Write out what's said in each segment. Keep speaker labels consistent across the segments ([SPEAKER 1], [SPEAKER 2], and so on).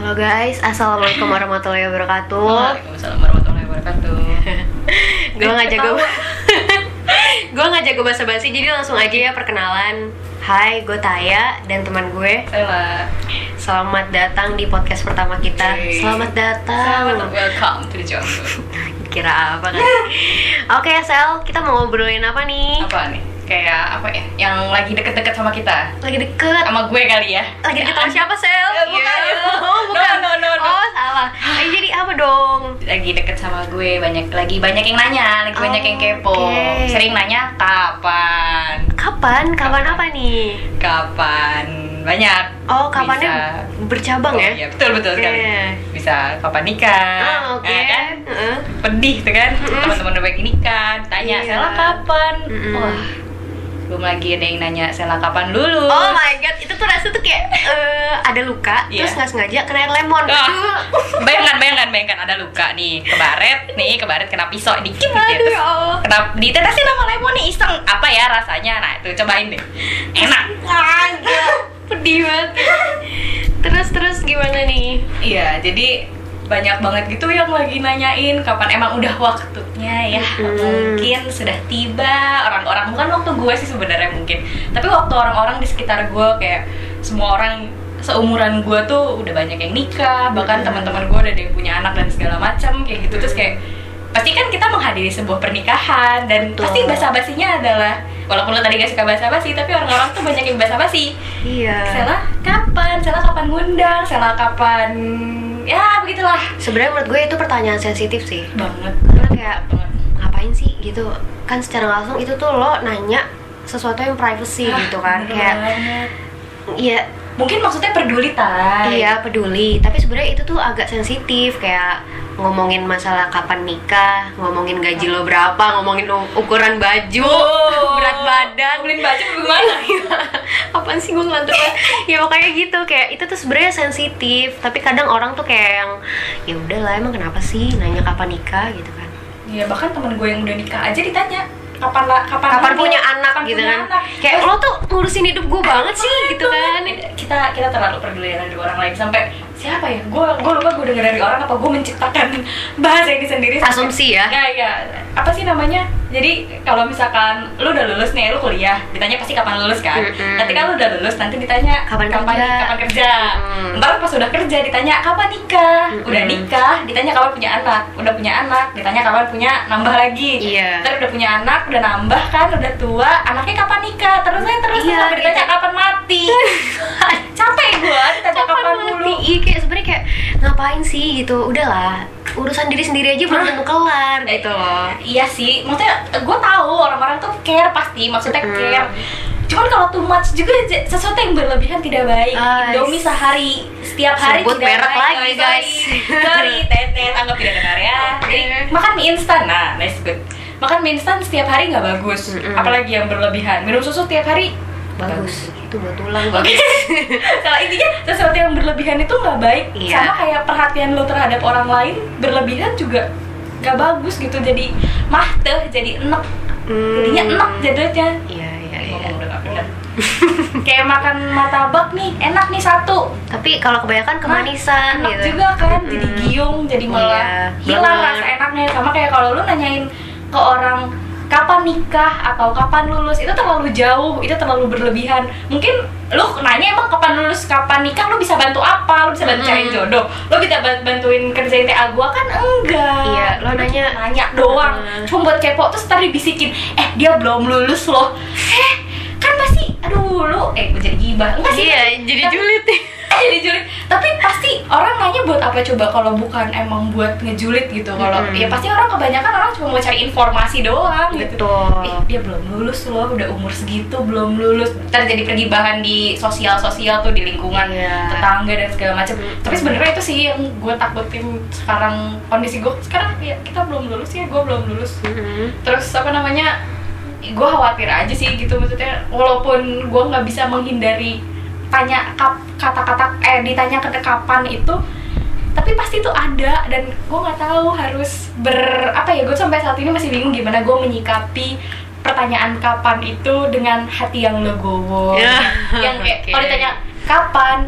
[SPEAKER 1] Halo guys, assalamualaikum warahmatullahi wabarakatuh.
[SPEAKER 2] Waalaikumsalam warahmatullahi wabarakatuh.
[SPEAKER 1] Gue nggak jago, gue nggak jago bahasa basi, jadi langsung aja ya perkenalan. Hai, gue Taya dan teman gue.
[SPEAKER 2] Saya
[SPEAKER 1] Selamat datang di podcast pertama kita.
[SPEAKER 2] Yeay.
[SPEAKER 1] Selamat datang.
[SPEAKER 2] Selamat welcome to the jungle.
[SPEAKER 1] Kira apa kan? Oke, Sel, kita mau ngobrolin apa nih?
[SPEAKER 2] Apa nih? Kayak apa ya? Yang lagi deket-deket sama kita.
[SPEAKER 1] Lagi deket.
[SPEAKER 2] Sama gue kali ya.
[SPEAKER 1] Lagi deket sama siapa, Sel?
[SPEAKER 2] Eh, bukan.
[SPEAKER 1] Iya. Oh, bukan.
[SPEAKER 2] No, no, no, no.
[SPEAKER 1] Oh, salah. Jadi apa dong?
[SPEAKER 2] Lagi deket sama gue banyak lagi banyak yang nanya, lagi
[SPEAKER 1] Oh,
[SPEAKER 2] banyak yang kepo.
[SPEAKER 1] oke.
[SPEAKER 2] Sering nanya kapan?
[SPEAKER 1] Kapan? Kapan apa nih?
[SPEAKER 2] Kapan? Banyak.
[SPEAKER 1] Oh, kapannya
[SPEAKER 2] Bisa.
[SPEAKER 1] bercabang
[SPEAKER 2] Oh,
[SPEAKER 1] ya?
[SPEAKER 2] Iya, betul betul sekali.
[SPEAKER 1] Oke.
[SPEAKER 2] Bisa kapan nikah?
[SPEAKER 1] Oh, oke.
[SPEAKER 2] Ya kan?
[SPEAKER 1] Heeh.
[SPEAKER 2] pedih tuh kan teman-teman udah baik nikah tanya
[SPEAKER 1] Iya.
[SPEAKER 2] Sela kapan
[SPEAKER 1] Mm-mm.
[SPEAKER 2] wah belum lagi ada yang nanya Sela kapan lulus
[SPEAKER 1] Oh my god, itu tuh rasanya tuh kayak eh, ada luka,
[SPEAKER 2] Iya.
[SPEAKER 1] terus nggak sengaja kena air lemon. Aduh.
[SPEAKER 2] bayangkan bayangkan bayangkan ada luka nih kebaret nih kebaret kena pisau dikit gitu ya
[SPEAKER 1] Aduh,
[SPEAKER 2] terus
[SPEAKER 1] ya Allah.
[SPEAKER 2] kena ditetesin sama lemon nih iseng apa ya rasanya nah itu cobain deh enak.
[SPEAKER 1] Pedih banget. Terus terus gimana nih?
[SPEAKER 2] iya jadi banyak banget gitu yang lagi nanyain kapan emang udah waktunya ya
[SPEAKER 1] Mm-mm.
[SPEAKER 2] mungkin sudah tiba orang-orang bukan waktu gue sih sebenarnya mungkin tapi waktu orang-orang di sekitar gue kayak semua orang seumuran gue tuh udah banyak yang nikah bahkan
[SPEAKER 1] Mm-mm.
[SPEAKER 2] teman-teman gue udah ada yang punya anak dan segala macam kayak gitu terus kayak pasti kan kita menghadiri sebuah pernikahan dan
[SPEAKER 1] Betul.
[SPEAKER 2] pasti basa-basinya adalah walaupun lo tadi gak suka basa-basi tapi orang-orang tuh banyak yang basa-basi
[SPEAKER 1] Iya.
[SPEAKER 2] Sela kapan? Sela kapan ngundang? Sela kapan? Ya begitulah.
[SPEAKER 1] Sebenarnya menurut gue itu pertanyaan sensitif sih.
[SPEAKER 2] Banget.
[SPEAKER 1] Karena kayak
[SPEAKER 2] banget.
[SPEAKER 1] ngapain sih gitu? Kan secara langsung itu tuh lo nanya sesuatu yang privacy
[SPEAKER 2] Ah,
[SPEAKER 1] gitu kan. Kayak iya
[SPEAKER 2] Mungkin maksudnya peduli tay.
[SPEAKER 1] Iya peduli, tapi sebenarnya itu tuh agak sensitif kayak ngomongin masalah kapan nikah, ngomongin gaji lo berapa, ngomongin ukuran baju,
[SPEAKER 2] Oh.
[SPEAKER 1] berat badan.
[SPEAKER 2] Beliin baju gimana?
[SPEAKER 1] Apaan sih gue ngelantur? Ya makanya gitu kayak itu tuh sebenarnya sensitif, tapi kadang orang tuh kayak yang ya udahlah emang kenapa sih nanya kapan nikah gitu kan?
[SPEAKER 2] Iya bahkan teman gue yang udah nikah aja ditanya kapan lah kapan
[SPEAKER 1] Kapan punya anak
[SPEAKER 2] kapan
[SPEAKER 1] gitu
[SPEAKER 2] punya
[SPEAKER 1] kan?
[SPEAKER 2] anak.
[SPEAKER 1] Kayak
[SPEAKER 2] Terus-
[SPEAKER 1] lo tuh ngurusin hidup gue banget sih gitu kan?
[SPEAKER 2] kita kita terlalu peduli dengan hidup orang lain sampai siapa ya gue gue lupa gue denger dari orang apa gue menciptakan bahasa ini sendiri sampai-
[SPEAKER 1] Asumsi ya?
[SPEAKER 2] ya ya apa sih namanya jadi kalau misalkan lu udah lulus nih lu kuliah ditanya pasti kapan lulus kan? Kalau udah lulus nanti ditanya
[SPEAKER 1] Kapan
[SPEAKER 2] kapan,
[SPEAKER 1] kerja?
[SPEAKER 2] kapan kerja.
[SPEAKER 1] Mm.
[SPEAKER 2] ntar pas udah kerja ditanya kapan nikah? Udah
[SPEAKER 1] Mm-mm.
[SPEAKER 2] nikah ditanya kapan punya anak. Udah punya anak ditanya kapan punya nambah lagi.
[SPEAKER 1] Iya.
[SPEAKER 2] ntar udah punya anak udah nambah kan udah tua anaknya kapan nikah? Terus saya terus
[SPEAKER 1] Iya,
[SPEAKER 2] sampai ditanya
[SPEAKER 1] gitu.
[SPEAKER 2] kapan mati. Capek gue ditanya kapan mulu.
[SPEAKER 1] Iya kayak sebenarnya kayak ngapain sih? gitu. Udahlah urusan diri sendiri aja belum tentu kelar
[SPEAKER 2] Eh,
[SPEAKER 1] gitu. loh
[SPEAKER 2] Iya sih, maksudnya gue tahu orang-orang tuh care pasti, maksudnya care. Cuman kalau too much juga sesuatu yang berlebihan tidak baik.
[SPEAKER 1] Ah,
[SPEAKER 2] Indomie sehari, setiap hari
[SPEAKER 1] Sebut
[SPEAKER 2] tidak
[SPEAKER 1] merek
[SPEAKER 2] baik.
[SPEAKER 1] lagi, guys.
[SPEAKER 2] Sorry, tetet, anggap tidak dengar ya. Jadi makan mie instan, nah nice good. Makan mie instan setiap hari nggak bagus, apalagi yang berlebihan. Minum susu setiap hari
[SPEAKER 1] bagus itu buat tulang
[SPEAKER 2] Oke.
[SPEAKER 1] bagus
[SPEAKER 2] Kalau intinya sesuatu yang berlebihan itu nggak baik.
[SPEAKER 1] Iya.
[SPEAKER 2] Sama kayak perhatian lo terhadap orang lain berlebihan juga nggak bagus gitu. Jadi mah tuh jadi enek. Jadinya enek jadinya.
[SPEAKER 1] iya iya iya
[SPEAKER 2] kayak makan martabak nih, enak nih satu.
[SPEAKER 1] tapi kalau kebanyakan kemanisan
[SPEAKER 2] enak
[SPEAKER 1] gitu
[SPEAKER 2] juga kan, jadi
[SPEAKER 1] Mm-mm.
[SPEAKER 2] giung, jadi
[SPEAKER 1] Iya,
[SPEAKER 2] malah hilang
[SPEAKER 1] bener.
[SPEAKER 2] rasa enaknya. Sama kayak kalau lu nanyain ke orang kapan nikah atau kapan lulus itu terlalu jauh, itu terlalu berlebihan. Mungkin lu nanya emang kapan lulus, kapan nikah, lu bisa bantu apa? Lu bisa bantu cariin jodoh, lu bisa ban- bantuin kerjain TA gua kan enggak.
[SPEAKER 1] Iya, lo
[SPEAKER 2] Lu
[SPEAKER 1] nanya-
[SPEAKER 2] nanya doang, cuma buat kepo terus tadi bisikin, eh dia belum lulus loh. Eh kan pasti, aduh lu, eh gue jadi gibah, enggak sih?
[SPEAKER 1] iya jadi julid
[SPEAKER 2] jadi julid tapi pasti orang nanya buat apa coba kalau bukan emang buat ngejulit gitu kalau
[SPEAKER 1] Mm-mm.
[SPEAKER 2] ya pasti orang kebanyakan orang cuma mau cari informasi doang gitu
[SPEAKER 1] Betul.
[SPEAKER 2] Ih, dia belum lulus loh udah umur segitu belum lulus ntar jadi pergi bahan di sosial sosial tuh di lingkungan
[SPEAKER 1] Iya.
[SPEAKER 2] tetangga dan segala macam
[SPEAKER 1] Mm-mm.
[SPEAKER 2] tapi sebenarnya itu sih yang gue takutin sekarang kondisi gue sekarang ya kita belum lulus ya gue belum lulus
[SPEAKER 1] Mm-mm.
[SPEAKER 2] terus apa namanya gue khawatir aja sih gitu maksudnya walaupun gue nggak bisa menghindari tanya kata-kata eh ditanya ke kapan itu tapi pasti itu ada dan gue nggak tahu harus ber apa ya gue sampai saat ini masih bingung gimana gue menyikapi pertanyaan kapan itu dengan hati yang legowo.
[SPEAKER 1] Ya,
[SPEAKER 2] yang kayak
[SPEAKER 1] oke.
[SPEAKER 2] kalau ditanya kapan?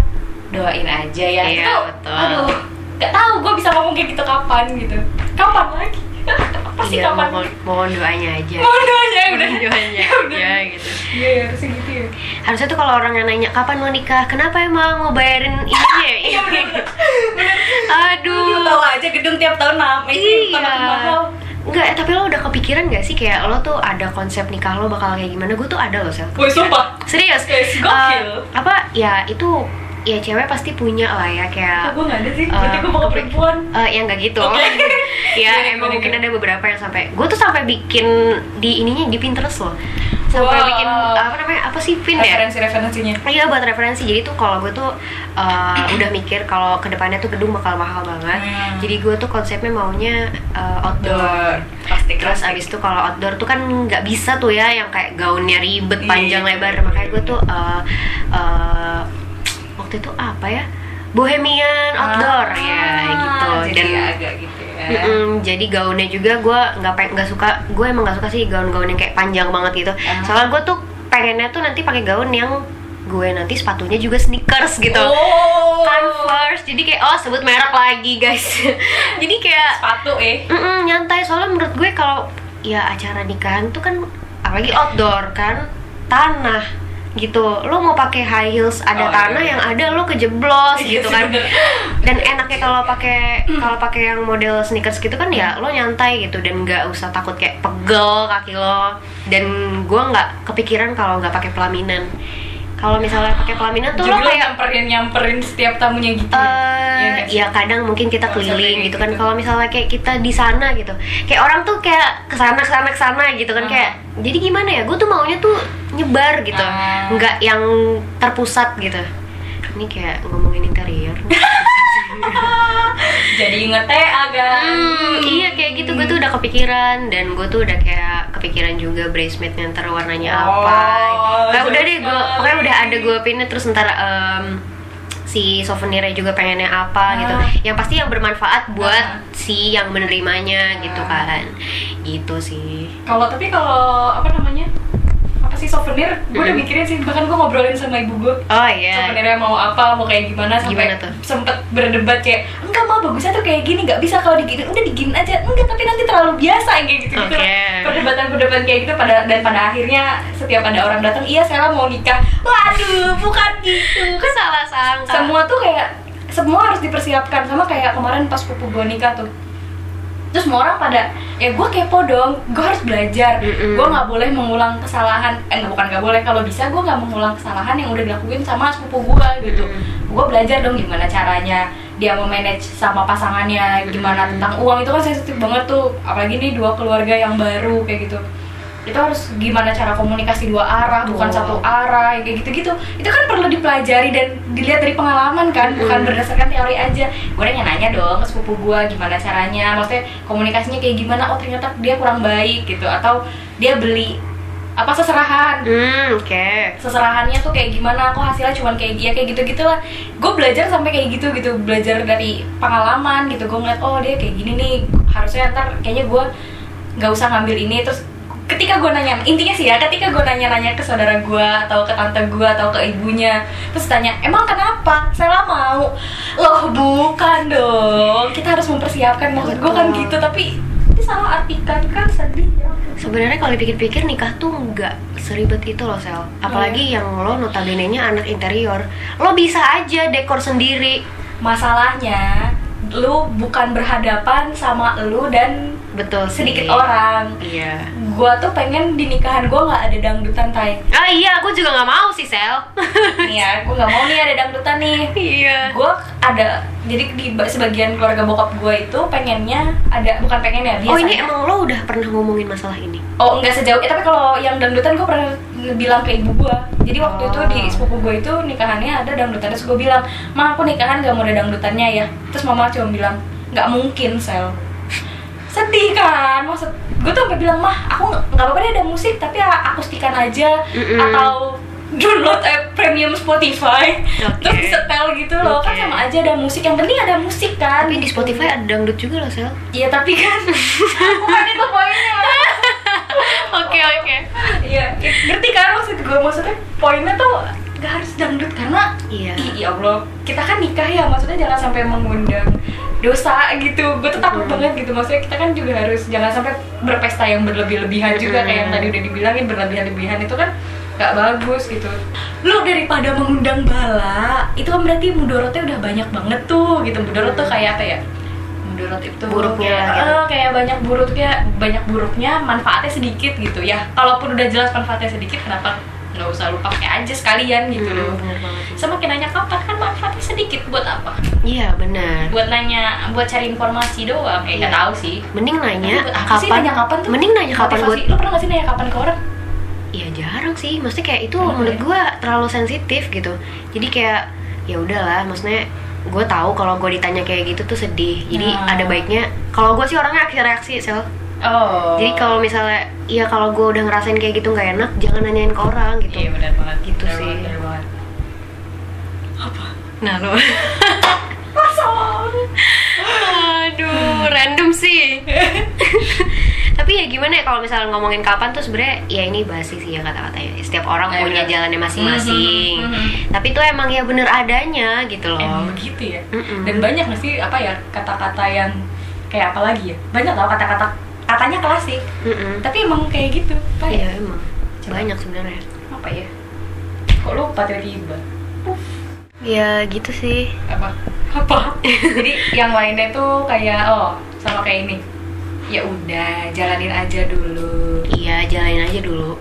[SPEAKER 2] Doain aja ya.
[SPEAKER 1] Iya,
[SPEAKER 2] Itu,
[SPEAKER 1] betul.
[SPEAKER 2] aduh nggak tahu gue bisa ngomong kayak gitu kapan gitu. Kapan lagi pasti
[SPEAKER 1] Iya,
[SPEAKER 2] kapan?
[SPEAKER 1] mohon, mohon doanya aja.
[SPEAKER 2] Mohon doanya udah.
[SPEAKER 1] Mohon doanya.
[SPEAKER 2] Ya udah.
[SPEAKER 1] aja gitu.
[SPEAKER 2] Iya ya, harusnya gitu ya.
[SPEAKER 1] Harusnya tuh kalau orang yang nanya kapan mau nikah? Kenapa emang mau bayarin ininya ya?
[SPEAKER 2] Iya bener
[SPEAKER 1] aduh.
[SPEAKER 2] Tahu aja gedung tiap tahun
[SPEAKER 1] iya.
[SPEAKER 2] makin mahal.
[SPEAKER 1] Enggak, tapi lo udah kepikiran gak sih kayak lo tuh ada konsep nikah lo bakal kayak gimana? Gue tuh ada loh, Sel.
[SPEAKER 2] Woi, sumpah.
[SPEAKER 1] Serius? Eh,
[SPEAKER 2] gokil.
[SPEAKER 1] apa, ya itu, ya cewek pasti punya lah ya kayak
[SPEAKER 2] gue nggak ada sih
[SPEAKER 1] Eh,
[SPEAKER 2] berarti gue mau ke perempuan
[SPEAKER 1] Eh, ya nggak gitu.
[SPEAKER 2] Oke.
[SPEAKER 1] ya
[SPEAKER 2] Gimana,
[SPEAKER 1] emang mungkin ada beberapa yang sampai gue tuh sampai bikin di ininya di Pinterest loh. Sampai
[SPEAKER 2] Wow.
[SPEAKER 1] bikin apa namanya? Apa sih pin ya?
[SPEAKER 2] referensi referensinya
[SPEAKER 1] Iya buat referensi. Jadi tuh kalau gue tuh uh, udah mikir kalau ke depannya tuh gedung bakal mahal banget.
[SPEAKER 2] Hmm.
[SPEAKER 1] Jadi gue tuh konsepnya maunya uh, outdoor.
[SPEAKER 2] pasti
[SPEAKER 1] Terus abis itu kalau outdoor tuh kan nggak bisa tuh ya yang kayak gaunnya ribet panjang
[SPEAKER 2] iya,
[SPEAKER 1] lebar. Makanya gue tuh uh, uh, waktu itu apa ya? Bohemian outdoor. Ya gitu.
[SPEAKER 2] Ah, jadi
[SPEAKER 1] Dan
[SPEAKER 2] agak gitu ya.
[SPEAKER 1] Mm-mm, jadi gaunnya juga gue nggak nggak suka gue emang nggak suka sih gaun-gaun yang kayak panjang banget gitu.
[SPEAKER 2] Ah.
[SPEAKER 1] soalnya gue tuh pengennya tuh nanti pakai gaun yang gue nanti sepatunya juga sneakers gitu.
[SPEAKER 2] Oh.
[SPEAKER 1] Converse. Jadi kayak oh sebut merek lagi guys. Jadi kayak
[SPEAKER 2] sepatu eh.
[SPEAKER 1] Mm-mm, nyantai. Soalnya menurut gue kalau ya acara nikahan tuh kan apalagi outdoor kan tanah gitu. Lo mau pakai high heels ada
[SPEAKER 2] Oh,
[SPEAKER 1] tanah
[SPEAKER 2] iya.
[SPEAKER 1] yang ada lo kejeblos
[SPEAKER 2] Iya
[SPEAKER 1] gitu
[SPEAKER 2] sih,
[SPEAKER 1] kan. dan enaknya kalau pakai kalau pakai yang model sneakers gitu kan ya lo nyantai gitu dan nggak usah takut kayak pegel kaki lo. Dan gua nggak kepikiran kalau nggak pakai pelaminan kalau misalnya pakai pelaminan tuh
[SPEAKER 2] jadi
[SPEAKER 1] lo kayak
[SPEAKER 2] nyamperin nyamperin setiap tamunya gitu
[SPEAKER 1] eh
[SPEAKER 2] Iya nggak sih?
[SPEAKER 1] ya kadang mungkin kita keliling
[SPEAKER 2] kayak
[SPEAKER 1] gitu kan.
[SPEAKER 2] gitu.
[SPEAKER 1] kalau misalnya kayak kita di sana gitu. Kayak orang tuh kayak ke sana ke sana ke sana gitu kan.
[SPEAKER 2] Ah.
[SPEAKER 1] kayak jadi gimana ya? Gue tuh maunya tuh nyebar gitu.
[SPEAKER 2] Ah.
[SPEAKER 1] nggak yang terpusat gitu. Ini kayak ngomongin interior.
[SPEAKER 2] Jadi inget teh agak
[SPEAKER 1] Hmm, iya gitu gue tuh udah kepikiran dan gue tuh udah kayak kepikiran juga braceletnya ntar warnanya
[SPEAKER 2] Oh,
[SPEAKER 1] apa. Nah udah deh gue pokoknya udah ada gue pinnya terus ntar em, si souvenirnya juga pengennya apa gitu.
[SPEAKER 2] Ah.
[SPEAKER 1] Yang pasti yang bermanfaat buat
[SPEAKER 2] Ah.
[SPEAKER 1] si yang menerimanya gitu
[SPEAKER 2] Ah.
[SPEAKER 1] kan. Gitu sih.
[SPEAKER 2] kalau tapi kalau apa namanya sih souvenir gue udah mikirin sih. Bahkan gue ngobrolin sama ibu gue
[SPEAKER 1] Oh iya.
[SPEAKER 2] souvenirnya mau apa mau kayak gimana sampai
[SPEAKER 1] Gimana tuh?
[SPEAKER 2] sempet berdebat kayak enggak mau bagusnya tuh kayak gini nggak bisa kalau digini udah digini aja. Enggak tapi nanti terlalu biasa kayak gitu gitu
[SPEAKER 1] Oke.
[SPEAKER 2] perdebatan perdebatan kayak gitu pada dan pada akhirnya setiap ada orang datang iya saya mau nikah. Waduh bukan gitu. Kan
[SPEAKER 1] salah sangka.
[SPEAKER 2] semua tuh kayak semua harus dipersiapkan. Sama kayak kemarin pas pupu gue nikah tuh terus semua orang pada ya gue kepo dong gue harus belajar
[SPEAKER 1] Mm-mm.
[SPEAKER 2] gue nggak boleh mengulang kesalahan eh bukan nggak boleh kalau bisa gue nggak mengulang kesalahan yang udah dilakuin sama sepupu gue gitu
[SPEAKER 1] Mm-mm.
[SPEAKER 2] gue belajar dong gimana caranya dia memanage sama pasangannya gimana
[SPEAKER 1] Mm-mm.
[SPEAKER 2] tentang uang itu kan sensitif banget tuh apalagi nih dua keluarga yang baru kayak gitu itu harus gimana cara komunikasi dua arah bukan satu arah kayak gitu-gitu. Itu kan perlu dipelajari dan dilihat dari pengalaman kan bukan berdasarkan teori aja. Gue nanya-nanya dong ke sepupu gue gimana caranya maksudnya komunikasinya kayak gimana oh ternyata dia kurang baik gitu atau dia beli apa seserahan.
[SPEAKER 1] Hmm, oke.
[SPEAKER 2] seserahannya tuh kayak gimana kok hasilnya cuman kayak dia kayak gitu gitulah gue belajar sampai kayak gitu gitu belajar dari pengalaman gitu. Gue ngeliat oh dia kayak gini nih harusnya ntar kayaknya gue nggak usah ngambil ini terus ketika gue nanya intinya sih ya ketika gue nanya-nanya ke saudara gue atau ke tante gue atau ke ibunya terus tanya emang kenapa? Saya mau. Loh bukan dong. Kita harus mempersiapkan. Maksud gue kan gitu tapi disalah artikan kan sedih ya.
[SPEAKER 1] Sebenarnya kalau dipikir-pikir nikah tuh nggak seribet itu loh sel. Apalagi yang lo notabene-nya anak interior, lo bisa aja dekor sendiri.
[SPEAKER 2] masalahnya lu bukan berhadapan sama lu dan
[SPEAKER 1] Betul sih.
[SPEAKER 2] sedikit orang
[SPEAKER 1] Iya.
[SPEAKER 2] gua tuh pengen di nikahan gua nggak ada dangdutan tay
[SPEAKER 1] Ah iya, aku juga nggak mau sih sel.
[SPEAKER 2] nih ya gua nggak mau nih ada dangdutan nih
[SPEAKER 1] iya.
[SPEAKER 2] gua ada jadi di ba- sebagian keluarga bokap gua itu pengennya ada bukan pengennya biasanya
[SPEAKER 1] Oh ini emang lo udah pernah ngomongin masalah ini?
[SPEAKER 2] oh enggak sejauh eh, tapi kalau yang dangdutan gua pernah bilang ke ibu gua jadi waktu itu di
[SPEAKER 1] Oh.
[SPEAKER 2] sepupu gua itu nikahannya ada dangdutan terus gua bilang ma aku nikahan gak mau ada dangdutannya ya terus mama cuma bilang nggak mungkin sel sedih kan maksud gue tuh sampai bilang mah aku nggak apa-apa deh ada musik tapi a- akustikan aja
[SPEAKER 1] Mm-mm.
[SPEAKER 2] atau download app premium Spotify
[SPEAKER 1] Oke.
[SPEAKER 2] terus disetel gitu loh kan
[SPEAKER 1] Oke.
[SPEAKER 2] sama aja ada musik yang penting ada musik kan
[SPEAKER 1] Tapi di Spotify ada dangdut juga loh sel.
[SPEAKER 2] iya tapi kan bukan itu poinnya
[SPEAKER 1] Oke oke.
[SPEAKER 2] Iya, ya, ngerti kan maksud gue maksudnya poinnya tuh nggak harus dangdut karena
[SPEAKER 1] Iya.
[SPEAKER 2] ya Allah kita kan nikah ya maksudnya jangan sampai mengundang dosa gitu. Gue tuh takut
[SPEAKER 1] Mm.
[SPEAKER 2] banget gitu. Maksudnya kita kan juga harus jangan sampai berpesta yang berlebih-lebihan juga.
[SPEAKER 1] Mm.
[SPEAKER 2] kayak yang tadi udah dibilangin berlebih-lebihan itu kan nggak bagus gitu. Lu daripada mengundang bala itu kan berarti mudorotnya udah banyak banget tuh gitu. Mudorot tuh kayak apa ya? Mudorot itu
[SPEAKER 1] Buruknya
[SPEAKER 2] kayak,
[SPEAKER 1] gitu.
[SPEAKER 2] eh, kayak banyak buruknya banyak buruknya manfaatnya sedikit gitu ya. Kalaupun udah jelas manfaatnya sedikit kenapa nggak usah lu pakai aja sekalian gitu loh
[SPEAKER 1] Hmm, sih.
[SPEAKER 2] semakin nanya kapan kan manfaatnya sedikit buat apa
[SPEAKER 1] Iya benar.
[SPEAKER 2] buat nanya buat cari informasi doang kayak nggak
[SPEAKER 1] Iya.
[SPEAKER 2] tahu sih
[SPEAKER 1] Mending nanya
[SPEAKER 2] Tapi buat apa
[SPEAKER 1] kapan,
[SPEAKER 2] sih nanya kapan tuh
[SPEAKER 1] Mending nanya kapan buat
[SPEAKER 2] lu pernah nggak sih nanya kapan ke orang
[SPEAKER 1] Iya jarang sih, maksudnya kayak itu
[SPEAKER 2] Kenapa
[SPEAKER 1] menurut
[SPEAKER 2] ya?
[SPEAKER 1] gue terlalu sensitif gitu. Jadi kayak ya udahlah, maksudnya gue tahu kalau gue ditanya kayak gitu tuh sedih. Jadi
[SPEAKER 2] Nah.
[SPEAKER 1] ada baiknya. Kalau gue sih orangnya aksi reaksi sel.
[SPEAKER 2] Oh
[SPEAKER 1] Jadi kalau misalnya, ya kalau gue udah ngerasain kayak gitu nggak enak, jangan nanyain ke orang gitu.
[SPEAKER 2] iya benar banget
[SPEAKER 1] Gitu
[SPEAKER 2] Benar
[SPEAKER 1] sih.
[SPEAKER 2] banget, benar banget. apa
[SPEAKER 1] Nah lo, aduh, random sih. Tapi ya gimana ya kalau misalnya ngomongin kapan tuh sebenarnya ya ini basi sih ya kata-katanya. Setiap orang
[SPEAKER 2] Nah,
[SPEAKER 1] punya
[SPEAKER 2] benar.
[SPEAKER 1] jalannya masing-masing.
[SPEAKER 2] Mhm, mhm.
[SPEAKER 1] Tapi itu emang ya bener adanya gitu loh.
[SPEAKER 2] emang begitu ya
[SPEAKER 1] Mm-mm.
[SPEAKER 2] dan banyak nggak sih apa ya kata-kata yang kayak apa lagi ya banyak tau kata-kata katanya klasik
[SPEAKER 1] Mm-mm.
[SPEAKER 2] tapi emang kayak gitu apa ya
[SPEAKER 1] Iya emang banyak sebenarnya.
[SPEAKER 2] apa ya kok lupa tiba-tiba
[SPEAKER 1] Ya gitu sih.
[SPEAKER 2] apa apa jadi yang lainnya tuh kayak oh sama kayak ini ya udah jalanin aja dulu
[SPEAKER 1] Iya jalanin aja dulu.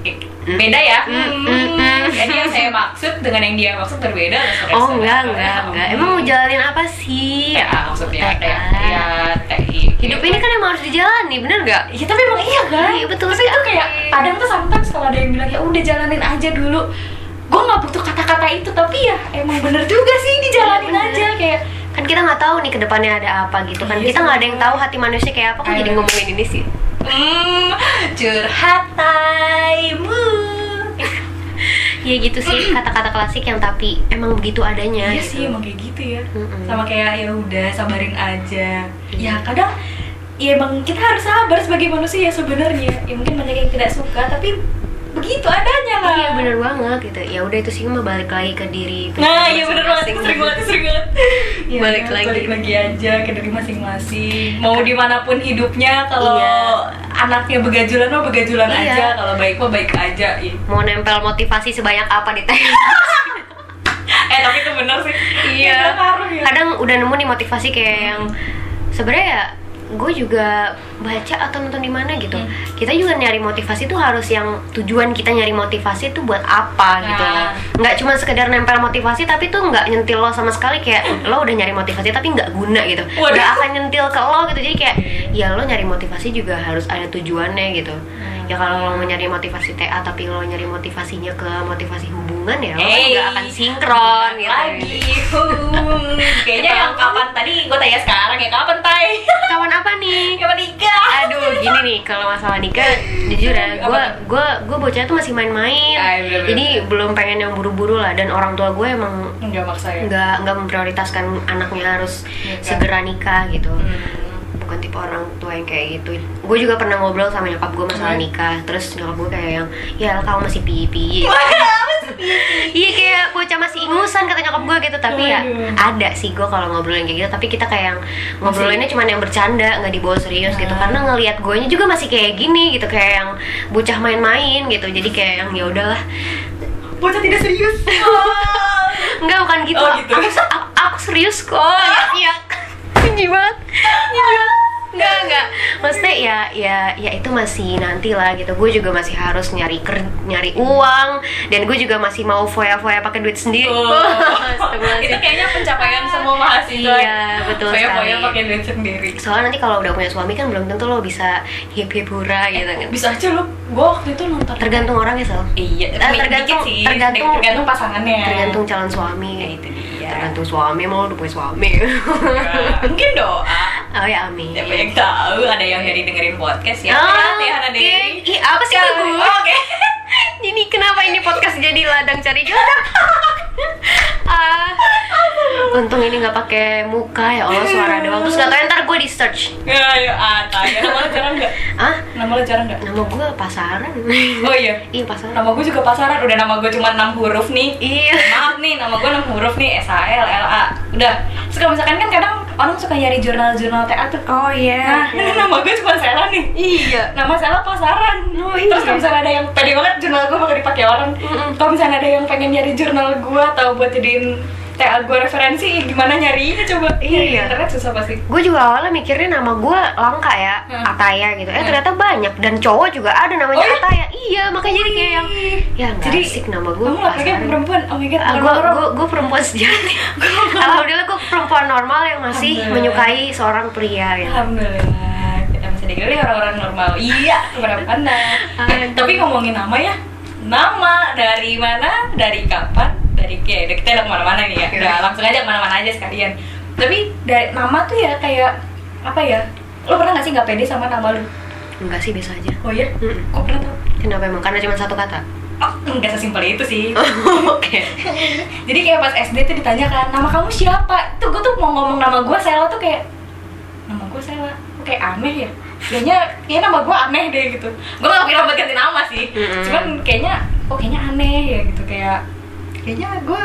[SPEAKER 2] Eh, beda ya
[SPEAKER 1] Mm,
[SPEAKER 2] Hmm,
[SPEAKER 1] mm, mm.
[SPEAKER 2] jadi yang saya maksud dengan yang dia maksud berbeda.
[SPEAKER 1] Oh enggak enggak enggak. Emang mau jalanin apa sih?
[SPEAKER 2] ya maksudnya kayak ya teh
[SPEAKER 1] Hidup ini kan emang harus dijalani, bener nggak?
[SPEAKER 2] Iya tapi emang iya kan?
[SPEAKER 1] Iya, betul
[SPEAKER 2] Tapi itu kayak kadang tuh sometimes kalau ada yang bilang ya udah jalanin aja dulu Gue nggak butuh kata-kata itu tapi ya emang bener juga sih dijalanin
[SPEAKER 1] Iya, bener.
[SPEAKER 2] aja kayak
[SPEAKER 1] Kan kita nggak tahu nih ke depannya ada apa gitu kan.
[SPEAKER 2] Iya,
[SPEAKER 1] kita nggak ada yang tahu hati manusia kayak apa. Kok jadi ngomongin ini sih?
[SPEAKER 2] hmm, curhat taimu
[SPEAKER 1] Iya gitu sih kata-kata klasik yang tapi emang begitu adanya.
[SPEAKER 2] Iya
[SPEAKER 1] gitu.
[SPEAKER 2] sih emang kayak gitu ya
[SPEAKER 1] Mm-mm.
[SPEAKER 2] Sama kayak ya udah sabarin aja
[SPEAKER 1] Iya.
[SPEAKER 2] Ya kadang ya emang kita harus sabar sebagai manusia sebenarnya ya mungkin banyak yang tidak suka tapi begitu adanya lah
[SPEAKER 1] Iya bener banget gitu. Ya udah itu sih mah balik lagi ke diri.
[SPEAKER 2] Nah, iya bener banget, sering banget, itu sering banget Ya,
[SPEAKER 1] Balik lagi.
[SPEAKER 2] Balik lagi aja ke diri masing-masing Mau di mana pun hidupnya, kalau
[SPEAKER 1] Iya.
[SPEAKER 2] anaknya begajulan mah begajulan
[SPEAKER 1] Iya.
[SPEAKER 2] aja Kalau baik mah baik aja iya.
[SPEAKER 1] Mau nempel motivasi sebanyak apa di?
[SPEAKER 2] Eh tapi itu bener sih
[SPEAKER 1] Iya.
[SPEAKER 2] Ngaruh ya
[SPEAKER 1] kadang udah nemu nih motivasi kayak yang sebenarnya ya gue juga baca atau nonton di mana gitu.
[SPEAKER 2] Hmm.
[SPEAKER 1] kita juga nyari motivasi tuh harus yang tujuan kita nyari motivasi tuh buat apa gitu
[SPEAKER 2] Nah.
[SPEAKER 1] nggak cuma sekedar nempel motivasi tapi tuh nggak nyentil lo sama sekali kayak lo udah nyari motivasi tapi nggak guna gitu.
[SPEAKER 2] Waduh.
[SPEAKER 1] nggak akan nyentil ke lo gitu. Jadi kayak ya lo nyari motivasi juga harus ada tujuannya gitu ya kalau lo mau nyari motivasi TA tapi lo nyari motivasinya ke motivasi hubungan ya lo kan
[SPEAKER 2] Hey.
[SPEAKER 1] nggak akan sinkron gitu
[SPEAKER 2] Lagi Kayaknya yang kapan tadi, gue tanya sekarang ya kapan tay?
[SPEAKER 1] kawan apa nih
[SPEAKER 2] Kapan nikah?
[SPEAKER 1] aduh gini nih kalau masalah nikah jujur ya gue gue gue bocah tuh masih main-main
[SPEAKER 2] Ah, iya,
[SPEAKER 1] jadi belum pengen yang buru-buru lah dan orang tua gue emang
[SPEAKER 2] Enggak maksa ya
[SPEAKER 1] nggak nggak memprioritaskan anaknya harus
[SPEAKER 2] Nikah.
[SPEAKER 1] segera nikah gitu
[SPEAKER 2] Hmm.
[SPEAKER 1] Bukan tipe orang tua yang kayak gitu gue juga pernah ngobrol sama nyokap gue masalah nikah terus nyokap gue kayak yang ya kamu masih pipi iya kayak bocah masih ingusan kata nyokap gue gitu tapi ya ada sih gue kalau ngobrolin kayak gitu tapi kita kayak yang ngobrolinnya cuma yang bercanda nggak dibawa serius gitu
[SPEAKER 2] Nah.
[SPEAKER 1] karena ngelihat gue juga masih kayak gini gitu kayak yang bocah main-main gitu jadi kayak yang ya udahlah
[SPEAKER 2] Bocah tidak serius
[SPEAKER 1] Enggak bukan gitu.
[SPEAKER 2] Oh, gitu.
[SPEAKER 1] Aku, aku, aku serius kok. Iya. Banget. Benci banget. Enggak, enggak. Maksudnya ya ya ya itu masih nanti lah gitu. Gue juga masih harus nyari ker nyari uang dan gue juga masih mau foya-foya pakai duit sendiri.
[SPEAKER 2] Oh. Itu kayaknya pencapaian semua mahasiswa
[SPEAKER 1] Iya, betul
[SPEAKER 2] Foya-foya
[SPEAKER 1] sekali.
[SPEAKER 2] pakai duit sendiri
[SPEAKER 1] Soalnya nanti kalau udah punya suami kan belum tentu lo bisa hip hip hura gitu kan.
[SPEAKER 2] bisa aja lo gue waktu itu nonton
[SPEAKER 1] Tergantung orangnya Sel.
[SPEAKER 2] iya
[SPEAKER 1] Eh, tergantung-
[SPEAKER 2] sih
[SPEAKER 1] tergantung-
[SPEAKER 2] tergantung pasangannya
[SPEAKER 1] Tergantung calon suami.
[SPEAKER 2] ya itu dia
[SPEAKER 1] Tergantung suami mau udah punya suami.
[SPEAKER 2] Ya, mungkin doa
[SPEAKER 1] oh ya amin.
[SPEAKER 2] siapa yang tahu ada yang dari dengerin podcast ya?
[SPEAKER 1] Oh,
[SPEAKER 2] hati Hana
[SPEAKER 1] oke.
[SPEAKER 2] Dewi
[SPEAKER 1] Ih, apa sih gue?
[SPEAKER 2] Oh, oke.
[SPEAKER 1] Ini kenapa ini podcast jadi ladang cari jodoh? ah, untung ini nggak pakai muka ya Allah suara doang. Terus nggak tahu ntar gue di search
[SPEAKER 2] ya ya ya nama lo jarang nggak?
[SPEAKER 1] Ah
[SPEAKER 2] nama lo jarang nggak?
[SPEAKER 1] Nama gue pasaran.
[SPEAKER 2] Oh iya.
[SPEAKER 1] Iya pasaran.
[SPEAKER 2] Nama gue juga pasaran. Udah nama gue cuma 6 huruf nih.
[SPEAKER 1] Iya.
[SPEAKER 2] Maaf nih nama gue 6 huruf nih. S H L L A. Udah. Suka misalkan kan kadang orang suka nyari jurnal-jurnal TA tuh
[SPEAKER 1] oh iya
[SPEAKER 2] nah nama gue cuma Sela nih.
[SPEAKER 1] Iya.
[SPEAKER 2] Nama Sela pasaran.
[SPEAKER 1] Oh,
[SPEAKER 2] terus
[SPEAKER 1] iya.
[SPEAKER 2] kalau misalnya ada yang pede banget jurnal gue bakal dipakai orang.
[SPEAKER 1] Mm-mm.
[SPEAKER 2] kalau misalnya ada yang pengen nyari jurnal gue atau buat jadiin TA gue referensi gimana nyarinya coba?
[SPEAKER 1] Iya.
[SPEAKER 2] Di internet susah pasti.
[SPEAKER 1] Gue juga awalnya mikirnya nama gue langka ya
[SPEAKER 2] Hmm.
[SPEAKER 1] Ataya gitu. Eh
[SPEAKER 2] Hmm.
[SPEAKER 1] ternyata banyak. Dan cowok juga ada namanya
[SPEAKER 2] Oh, iya?
[SPEAKER 1] Ataya. Iya makanya jadi kayak yang ya
[SPEAKER 2] Jadi,
[SPEAKER 1] asik nama gue
[SPEAKER 2] kamu apa perempuan? Oh my god
[SPEAKER 1] gue gue gue perempuan sejati. Alhamdulillah gue perempuan normal yang masih menyukai seorang pria gitu
[SPEAKER 2] Alhamdulillah. Kita masih digelih orang-orang normal. Iya, kepada
[SPEAKER 1] Aduh.
[SPEAKER 2] tapi ngomongin nama ya, nama dari mana, dari kapan, dari kayak kita udah ke mana-mana nih ya.
[SPEAKER 1] Oke.
[SPEAKER 2] Udah langsung aja ke mana-mana aja sekalian. Tapi dari nama tuh ya kayak apa ya? Lo pernah gak sih nggak pede sama nama lu?
[SPEAKER 1] enggak sih biasa aja
[SPEAKER 2] Oh iya?
[SPEAKER 1] Mm-mm.
[SPEAKER 2] Kok pernah tau?
[SPEAKER 1] kenapa emang karena cuma satu kata
[SPEAKER 2] Oh, enggak sesimpel itu sih.
[SPEAKER 1] oke
[SPEAKER 2] Jadi kayak pas SD tuh ditanyakan nama kamu siapa? Tuh gue tuh mau ngomong nama gue Sela tuh kayak nama gue Sela. Kayak aneh ya? Kayaknya kayaknya nama gue aneh deh gitu. Gue gak kira buat ganti nama sih.
[SPEAKER 1] Mm-mm.
[SPEAKER 2] Cuman kayaknya kok kayaknya aneh ya gitu kayak kayaknya gue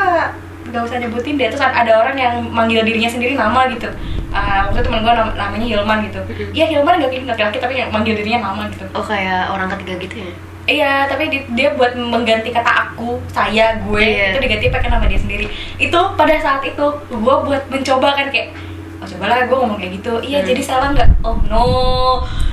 [SPEAKER 2] gak usah nyebutin deh terus ada orang yang manggil dirinya sendiri nama gitu Ah, waktu temen gue namanya Hilman gitu iya Hilman gak laki-laki tapi yang manggil dirinya nama gitu
[SPEAKER 1] oh kayak orang ketiga gitu ya
[SPEAKER 2] Iya, tapi di- dia buat mengganti kata aku, saya, gue
[SPEAKER 1] Iya.
[SPEAKER 2] itu diganti pakai nama dia sendiri. Itu pada saat itu gue buat mencoba kan kayak oh cobalah gue ngomong kayak gitu. Iya,
[SPEAKER 1] Hmm.
[SPEAKER 2] jadi salah nggak? Oh no,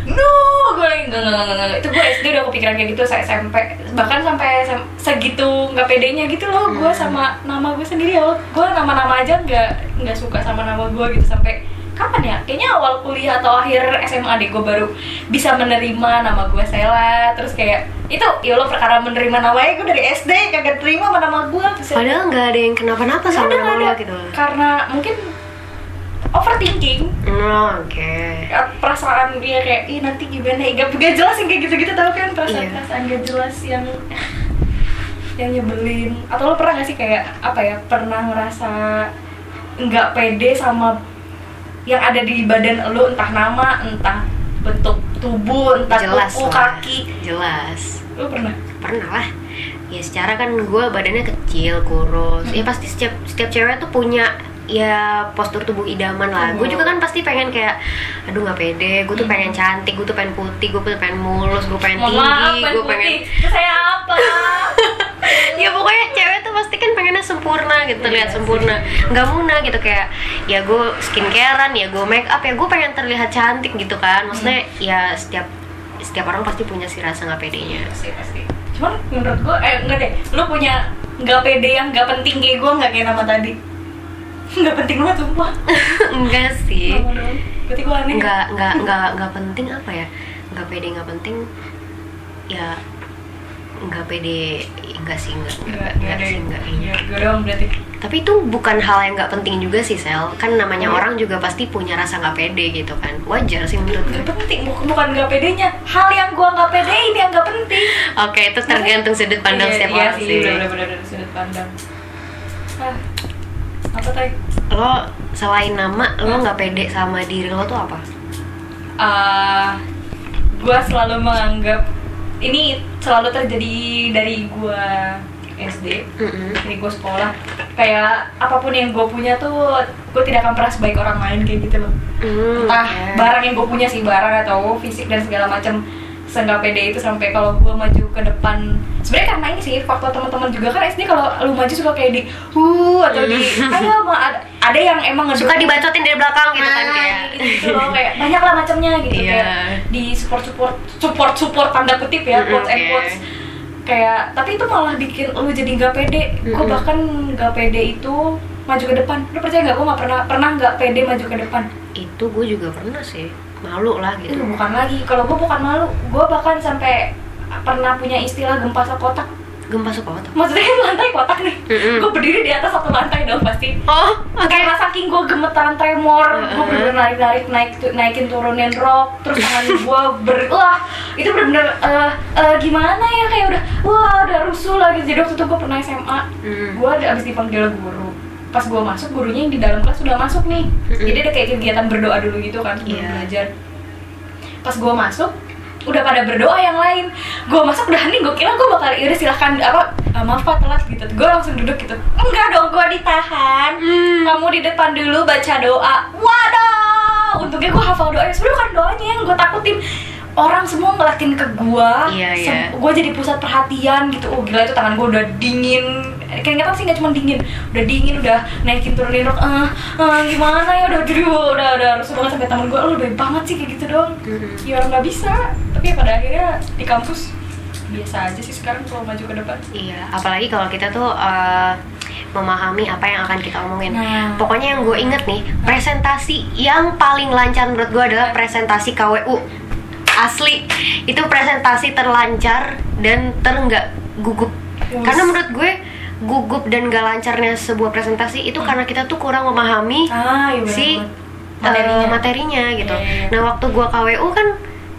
[SPEAKER 2] no, gue lagi nggak nggak nggak nggak. Itu gue SD udah kepikiran kayak gitu, saya SMP bahkan sampai segitu nggak pedenya gitu loh. Gue
[SPEAKER 1] Hmm.
[SPEAKER 2] sama nama gue sendiri ya, gue nama-nama aja nggak nggak suka sama nama gue gitu sampai kapan ya? Kayaknya awal kuliah atau akhir SMA deh gue baru bisa menerima nama gue Sela terus kayak itu ya lo perkara menerima namanya gue dari SD kagak terima sama nama gue
[SPEAKER 1] padahal nggak ada yang kenapa-napa sama nama lo
[SPEAKER 2] ada.
[SPEAKER 1] gitu
[SPEAKER 2] karena mungkin overthinking.
[SPEAKER 1] Oh, oke.
[SPEAKER 2] Perasaan dia kayak ih nanti gimana? Ya gak, gak jelas yang kayak gitu-gitu tau kan? Perasaan-perasaan gak jelas yang yang nyebelin. Atau lo pernah gak sih kayak apa ya pernah ngerasa nggak pede sama yang ada di badan lo? Entah nama entah bentuk tubuh entah
[SPEAKER 1] jelas lah.
[SPEAKER 2] kaki.
[SPEAKER 1] Jelas.
[SPEAKER 2] Lo pernah?
[SPEAKER 1] Pernah lah. Ya secara kan gue badannya kecil kurus. Ya pasti setiap setiap cewek tuh punya ya postur tubuh idaman lah. Gue
[SPEAKER 2] Hmm.
[SPEAKER 1] juga kan pasti pengen kayak aduh nggak pede. Gue tuh pengen cantik gue tuh pengen putih gue tuh pengen mulus gue pengen tinggi gue pengen
[SPEAKER 2] saya apa?
[SPEAKER 1] Ya pokoknya cewek tuh pasti kan pengennya sempurna gitu terlihat
[SPEAKER 2] Iya
[SPEAKER 1] sempurna. Nggak muna gitu kayak ya gue skincarean ya gue make up. Ya gue pengen terlihat cantik gitu kan. Maksudnya
[SPEAKER 2] Hmm.
[SPEAKER 1] ya setiap setiap orang pasti punya si rasa nggak pedenya.
[SPEAKER 2] Pasti pasti. Cuman menurut gue eh enggak deh. Lu punya nggak pede yang nggak penting kayak gue nggak kayak nama tadi nggak penting banget sumpah
[SPEAKER 1] enggak sih.
[SPEAKER 2] Nama doang. berarti gue aneh.
[SPEAKER 1] Nggak nggak nggak nggak penting apa ya? Nggak pede nggak penting. Ya nggak pede enggak sih enggak enggak, enggak sih enggak kayaknya
[SPEAKER 2] gue doang berarti.
[SPEAKER 1] Tapi itu bukan hal yang nggak penting juga sih sel. Kan namanya
[SPEAKER 2] Hmm.
[SPEAKER 1] orang juga pasti punya rasa nggak pede gitu kan. Wajar sih menurut gue
[SPEAKER 2] penting bukan nggak pedenya. Hal yang gue nggak pedein yang nggak penting.
[SPEAKER 1] Oke itu tergantung sudut pandang
[SPEAKER 2] Iya,
[SPEAKER 1] setiap
[SPEAKER 2] iya
[SPEAKER 1] orang
[SPEAKER 2] sih. benar-benar sudut pandang. Ah apa tadi
[SPEAKER 1] lo selain nama lo nggak pede sama diri lo tuh apa?
[SPEAKER 2] Uh, gue selalu menganggap ini selalu terjadi dari gue SD
[SPEAKER 1] Mm-mm.
[SPEAKER 2] dari gue sekolah. Kayak apa pun yang gue punya tuh gue tidak akan pernah sebaik orang lain kayak gitu loh.
[SPEAKER 1] Hmm,
[SPEAKER 2] entah barang yang gue punya sih barang atau fisik dan segala macam seenggak pede itu sampai kalau gue maju ke depan. Sebenarnya karena ini sih faktor teman-teman juga kan SD kalau lu maju suka kayak di uh atau di ayo ma ada, ada yang emang ngedukung-
[SPEAKER 1] suka dibacotin dari belakang gitu kan
[SPEAKER 2] Nah,
[SPEAKER 1] kayak.
[SPEAKER 2] gitu loh kayak banyak lah macamnya gitu
[SPEAKER 1] Iya.
[SPEAKER 2] kayak di support support support support tanda kutip ya quotes and
[SPEAKER 1] oke.
[SPEAKER 2] quotes. Kayak tapi itu malah bikin lu jadi nggak pede. Gue bahkan nggak pede itu maju ke depan. Lu percaya nggak? Gue nggak pernah pernah nggak pede maju ke depan?
[SPEAKER 1] Itu gue juga pernah sih malu lah
[SPEAKER 2] itu
[SPEAKER 1] gitu
[SPEAKER 2] bukan lagi. Kalau gue bukan malu gue bahkan sampai pernah punya istilah gempa sekotak.
[SPEAKER 1] Gempa sekotak?
[SPEAKER 2] Maksudnya kan lantai kotak nih.
[SPEAKER 1] Mm-mm.
[SPEAKER 2] gue berdiri di atas satu lantai dong pasti.
[SPEAKER 1] Oh oke.
[SPEAKER 2] karena saking gue gemeteran tremor gue
[SPEAKER 1] Heeh.
[SPEAKER 2] bener-bener narik narik naik naikin turunin rok terus tangan gue ber wah itu bener-bener eh, eh, gimana ya? Kayak udah wah udah rusuh lagi. Jadi waktu itu gue pernah SMA
[SPEAKER 1] Mm.
[SPEAKER 2] gue abis dipanggil guru pas gue masuk gurunya yang di dalam kelas udah masuk nih. Jadi ada kayak kegiatan berdoa dulu gitu kan sebelum
[SPEAKER 1] Iya.
[SPEAKER 2] belajar. Pas gue masuk udah pada berdoa yang lain. Gue masuk udah hening gue kira gue bakal udah silahkan apa "Ah, maaf pak telat gitu. Gue langsung duduk gitu. Enggak dong gue ditahan.
[SPEAKER 1] Hmm.
[SPEAKER 2] kamu di depan dulu baca doa. Waduh! Untungnya gue hafal doanya. Sebenarnya bukan doanya yang gue takutin orang semua ngeliatin ke gue
[SPEAKER 1] Iya, iya.
[SPEAKER 2] gue jadi pusat perhatian gitu oh gila itu tangan gue udah dingin keringetan sih nggak cuma dingin udah dingin udah naikin turunin rok eh eh, gimana ya udah aduh udah udah rusuh banget sampai temen gue lu lebih banget sih kayak gitu dong
[SPEAKER 1] Mhm.
[SPEAKER 2] ya orang nggak bisa tapi ya pada akhirnya di kampus biasa aja sih sekarang kalau maju ke depan
[SPEAKER 1] Iya, apalagi kalau kita tuh eh, memahami apa yang akan kita omongin.
[SPEAKER 2] Nah.
[SPEAKER 1] Pokoknya yang gue inget nih, presentasi yang paling lancar menurut gue adalah presentasi KWU. Asli, itu presentasi terlancar dan terenggak gugup.
[SPEAKER 2] Yes.
[SPEAKER 1] Karena menurut gue gugup dan gak lancarnya sebuah presentasi itu karena kita tuh kurang memahami
[SPEAKER 2] ah iya
[SPEAKER 1] si
[SPEAKER 2] banget.
[SPEAKER 1] eh, materinya gitu.
[SPEAKER 2] Iya, iya, iya.
[SPEAKER 1] Nah waktu gua KWU kan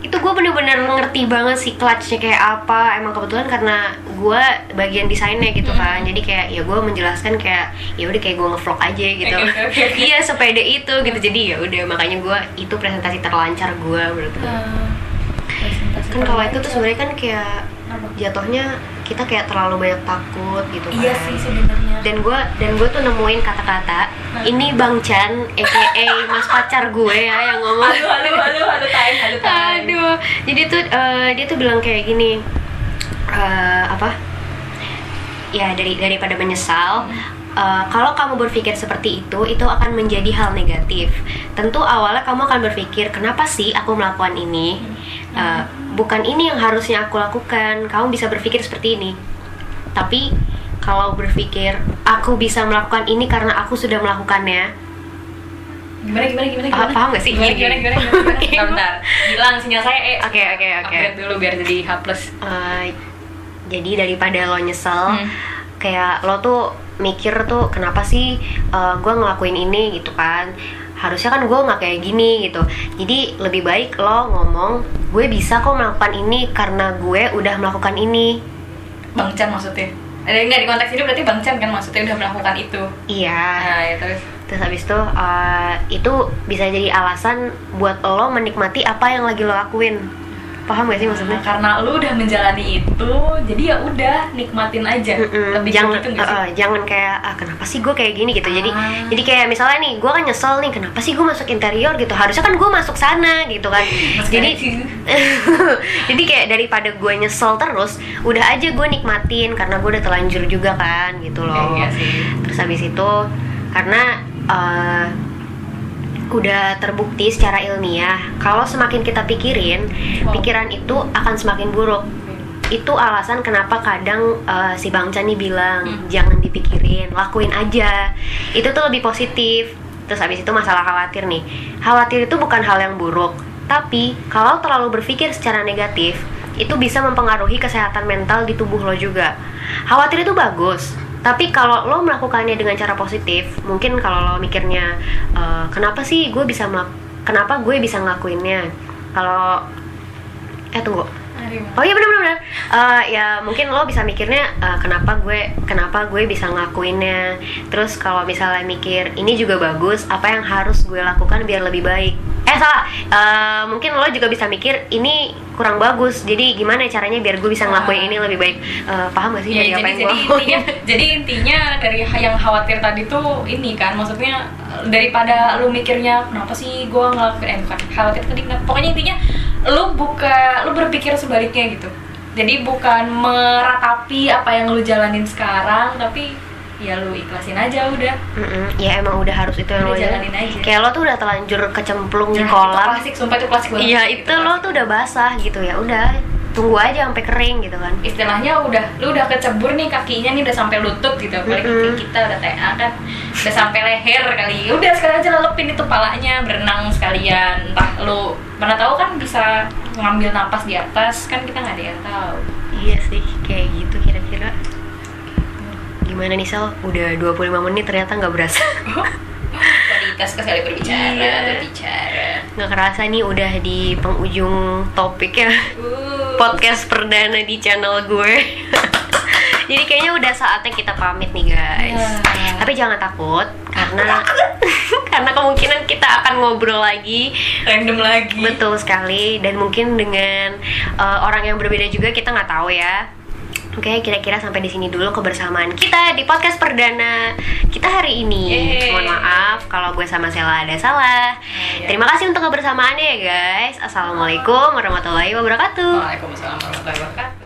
[SPEAKER 1] itu gue bener-bener ngerti banget sih clutchnya kayak apa. Emang kebetulan karena gua bagian desainnya gitu kan. Jadi kayak ya gue menjelaskan kayak ya udah kayak gue ngevlog aja gitu. Iya sepede itu gitu. Jadi ya udah makanya gua itu presentasi terlancar gua menurut gue.
[SPEAKER 2] Ah, presentasi
[SPEAKER 1] Kan kalau itu tuh sebenarnya kan kayak jatuhnya kita kayak terlalu banyak takut gitu kan.
[SPEAKER 2] iya sih sebenarnya.
[SPEAKER 1] Dan gue dan gue tuh nemuin kata-kata
[SPEAKER 2] Nah.
[SPEAKER 1] ini bang Chan aka mas pacar gue ya yang ngomong.
[SPEAKER 2] Halo halo halo halo time halo time
[SPEAKER 1] aduh. Jadi tuh eh, dia tuh bilang kayak gini eh, apa? Ya dari daripada menyesal eh, kalau kamu berpikir seperti itu itu akan menjadi hal negatif. Tentu awalnya kamu akan berpikir kenapa sih aku melakukan ini? Eh, bukan ini yang harusnya aku lakukan kamu bisa berpikir seperti ini tapi kalau berpikir aku bisa melakukan ini karena aku sudah melakukannya
[SPEAKER 2] gimana gimana gimana gimana
[SPEAKER 1] paham nggak sih?
[SPEAKER 2] gimana gimana
[SPEAKER 1] gini.
[SPEAKER 2] gimana gimana,
[SPEAKER 1] Oke.
[SPEAKER 2] gimana? bentar hilang sinyal saya eh
[SPEAKER 1] oke oke oke
[SPEAKER 2] upgrade dulu biar jadi H plus
[SPEAKER 1] Eh, jadi daripada lo nyesel
[SPEAKER 2] Hmm.
[SPEAKER 1] kayak lo tuh mikir tuh kenapa sih gue ngelakuin ini gitu kan. Harusnya kan gue nggak kayak gini gitu. Jadi lebih baik lo ngomong gue bisa kok melakukan ini karena gue udah melakukan ini.
[SPEAKER 2] Bang Chan maksudnya? Ada nggak di konteks ini berarti Bang Chan kan maksudnya udah melakukan itu?
[SPEAKER 1] Iya.
[SPEAKER 2] Nah ya terus?
[SPEAKER 1] Terus habis itu eh, itu bisa jadi alasan buat lo menikmati apa yang lagi lo lakuin paham gak sih maksudnya?
[SPEAKER 2] Nah, karena lu udah menjalani itu jadi ya udah nikmatin aja.
[SPEAKER 1] Mm-mm,
[SPEAKER 2] lebih
[SPEAKER 1] jangan
[SPEAKER 2] gitu
[SPEAKER 1] eh, eh, jangan kayak ah kenapa sih gue kayak gini? gitu. Jadi
[SPEAKER 2] Ah.
[SPEAKER 1] jadi kayak misalnya nih gue kan nyesel nih kenapa sih gue masuk interior? gitu. Harusnya kan gue masuk sana gitu kan. Jadi jadi kayak daripada gue nyesel terus udah aja gue nikmatin karena gue udah terlanjur juga kan gitu loh
[SPEAKER 2] Iya sih.
[SPEAKER 1] terus habis itu karena eh, udah terbukti secara ilmiah kalau semakin kita pikirin
[SPEAKER 2] Wow.
[SPEAKER 1] pikiran itu akan semakin buruk itu alasan kenapa kadang eh, si Bang Chan nih bilang
[SPEAKER 2] Hmm.
[SPEAKER 1] jangan dipikirin, lakuin aja. Itu tuh lebih positif. Terus habis itu masalah khawatir nih. Khawatir itu bukan hal yang buruk, tapi kalau terlalu berpikir secara negatif, itu bisa mempengaruhi kesehatan mental di tubuh lo juga. Khawatir itu bagus, tapi kalau lo melakukannya dengan cara positif, mungkin kalau lo mikirnya "Eh, kenapa sih gue bisa kenapa gue bisa ngelakuinnya? Kalau eh tunggu Oh iya benar-benar. Eh ya mungkin lo bisa mikirnya eh, kenapa gue kenapa gue bisa ngelakuinnya. Terus kalau misalnya mikir ini juga bagus, apa yang harus gue lakukan biar lebih baik? Eh salah. Eh, mungkin lo juga bisa mikir ini kurang bagus. Jadi gimana caranya biar gue bisa ngelakuin
[SPEAKER 2] Ah.
[SPEAKER 1] ini lebih baik? Eh, paham gak sih
[SPEAKER 2] Ya,
[SPEAKER 1] dari apa
[SPEAKER 2] jadi,
[SPEAKER 1] yang
[SPEAKER 2] jadi
[SPEAKER 1] gue
[SPEAKER 2] intinya jadi intinya dari yang khawatir tadi tuh ini kan maksudnya daripada lu mikirnya kenapa sih gua ngelakuin eh bukan khawatir tadi kenapa pokoknya intinya lu buka lu berpikir sebaliknya gitu. Jadi bukan meratapi apa yang lu jalanin sekarang tapi ya lu ikhlasin aja udah.
[SPEAKER 1] Mm-mm, ya emang udah harus itu yang
[SPEAKER 2] Udah
[SPEAKER 1] lo
[SPEAKER 2] jalanin aja.
[SPEAKER 1] Kayak lo tuh udah telanjur kecemplung di
[SPEAKER 2] Nah, itu
[SPEAKER 1] kolam.
[SPEAKER 2] klasik sumpah itu klasik banget.
[SPEAKER 1] Iya itu lo tuh udah basah gitu ya udah tunggu aja sampai kering gitu kan.
[SPEAKER 2] istilahnya udah lu udah kecebur nih kakinya nih udah sampai lutut gitu apalagi
[SPEAKER 1] Mm-mm.
[SPEAKER 2] kaki kita udah TA kan udah sampai leher kali udah sekarang aja lelepin itu palanya berenang sekalian entah lu mana tahu kan bisa ngambil napas di atas kan kita nggak ada yang tahu
[SPEAKER 1] Iya sih, kayak gitu kira-kira. Gimana nih Sal? Udah 25 menit ternyata nggak berasa.
[SPEAKER 2] tadi tes sekali berbicara
[SPEAKER 1] Iya.
[SPEAKER 2] berbicara
[SPEAKER 1] Nggak kerasa nih udah di penghujung topik ya
[SPEAKER 2] uh,
[SPEAKER 1] podcast perdana di channel gue. Jadi kayaknya udah saatnya kita pamit nih guys.
[SPEAKER 2] Ya.
[SPEAKER 1] Tapi jangan takut karena karena kemungkinan kita akan ngobrol lagi
[SPEAKER 2] random lagi
[SPEAKER 1] betul sekali dan mungkin dengan uh, orang yang berbeda juga kita nggak tahu ya. Oke, kira-kira sampai di sini dulu kebersamaan kita di podcast perdana kita hari ini.
[SPEAKER 2] Yeay.
[SPEAKER 1] Mohon maaf kalau gue sama Sela ada salah.
[SPEAKER 2] Iya.
[SPEAKER 1] Terima kasih untuk kebersamaannya ya guys. Assalamualaikum warahmatullahi wabarakatuh.
[SPEAKER 2] Waalaikumsalam warahmatullahi wabarakatuh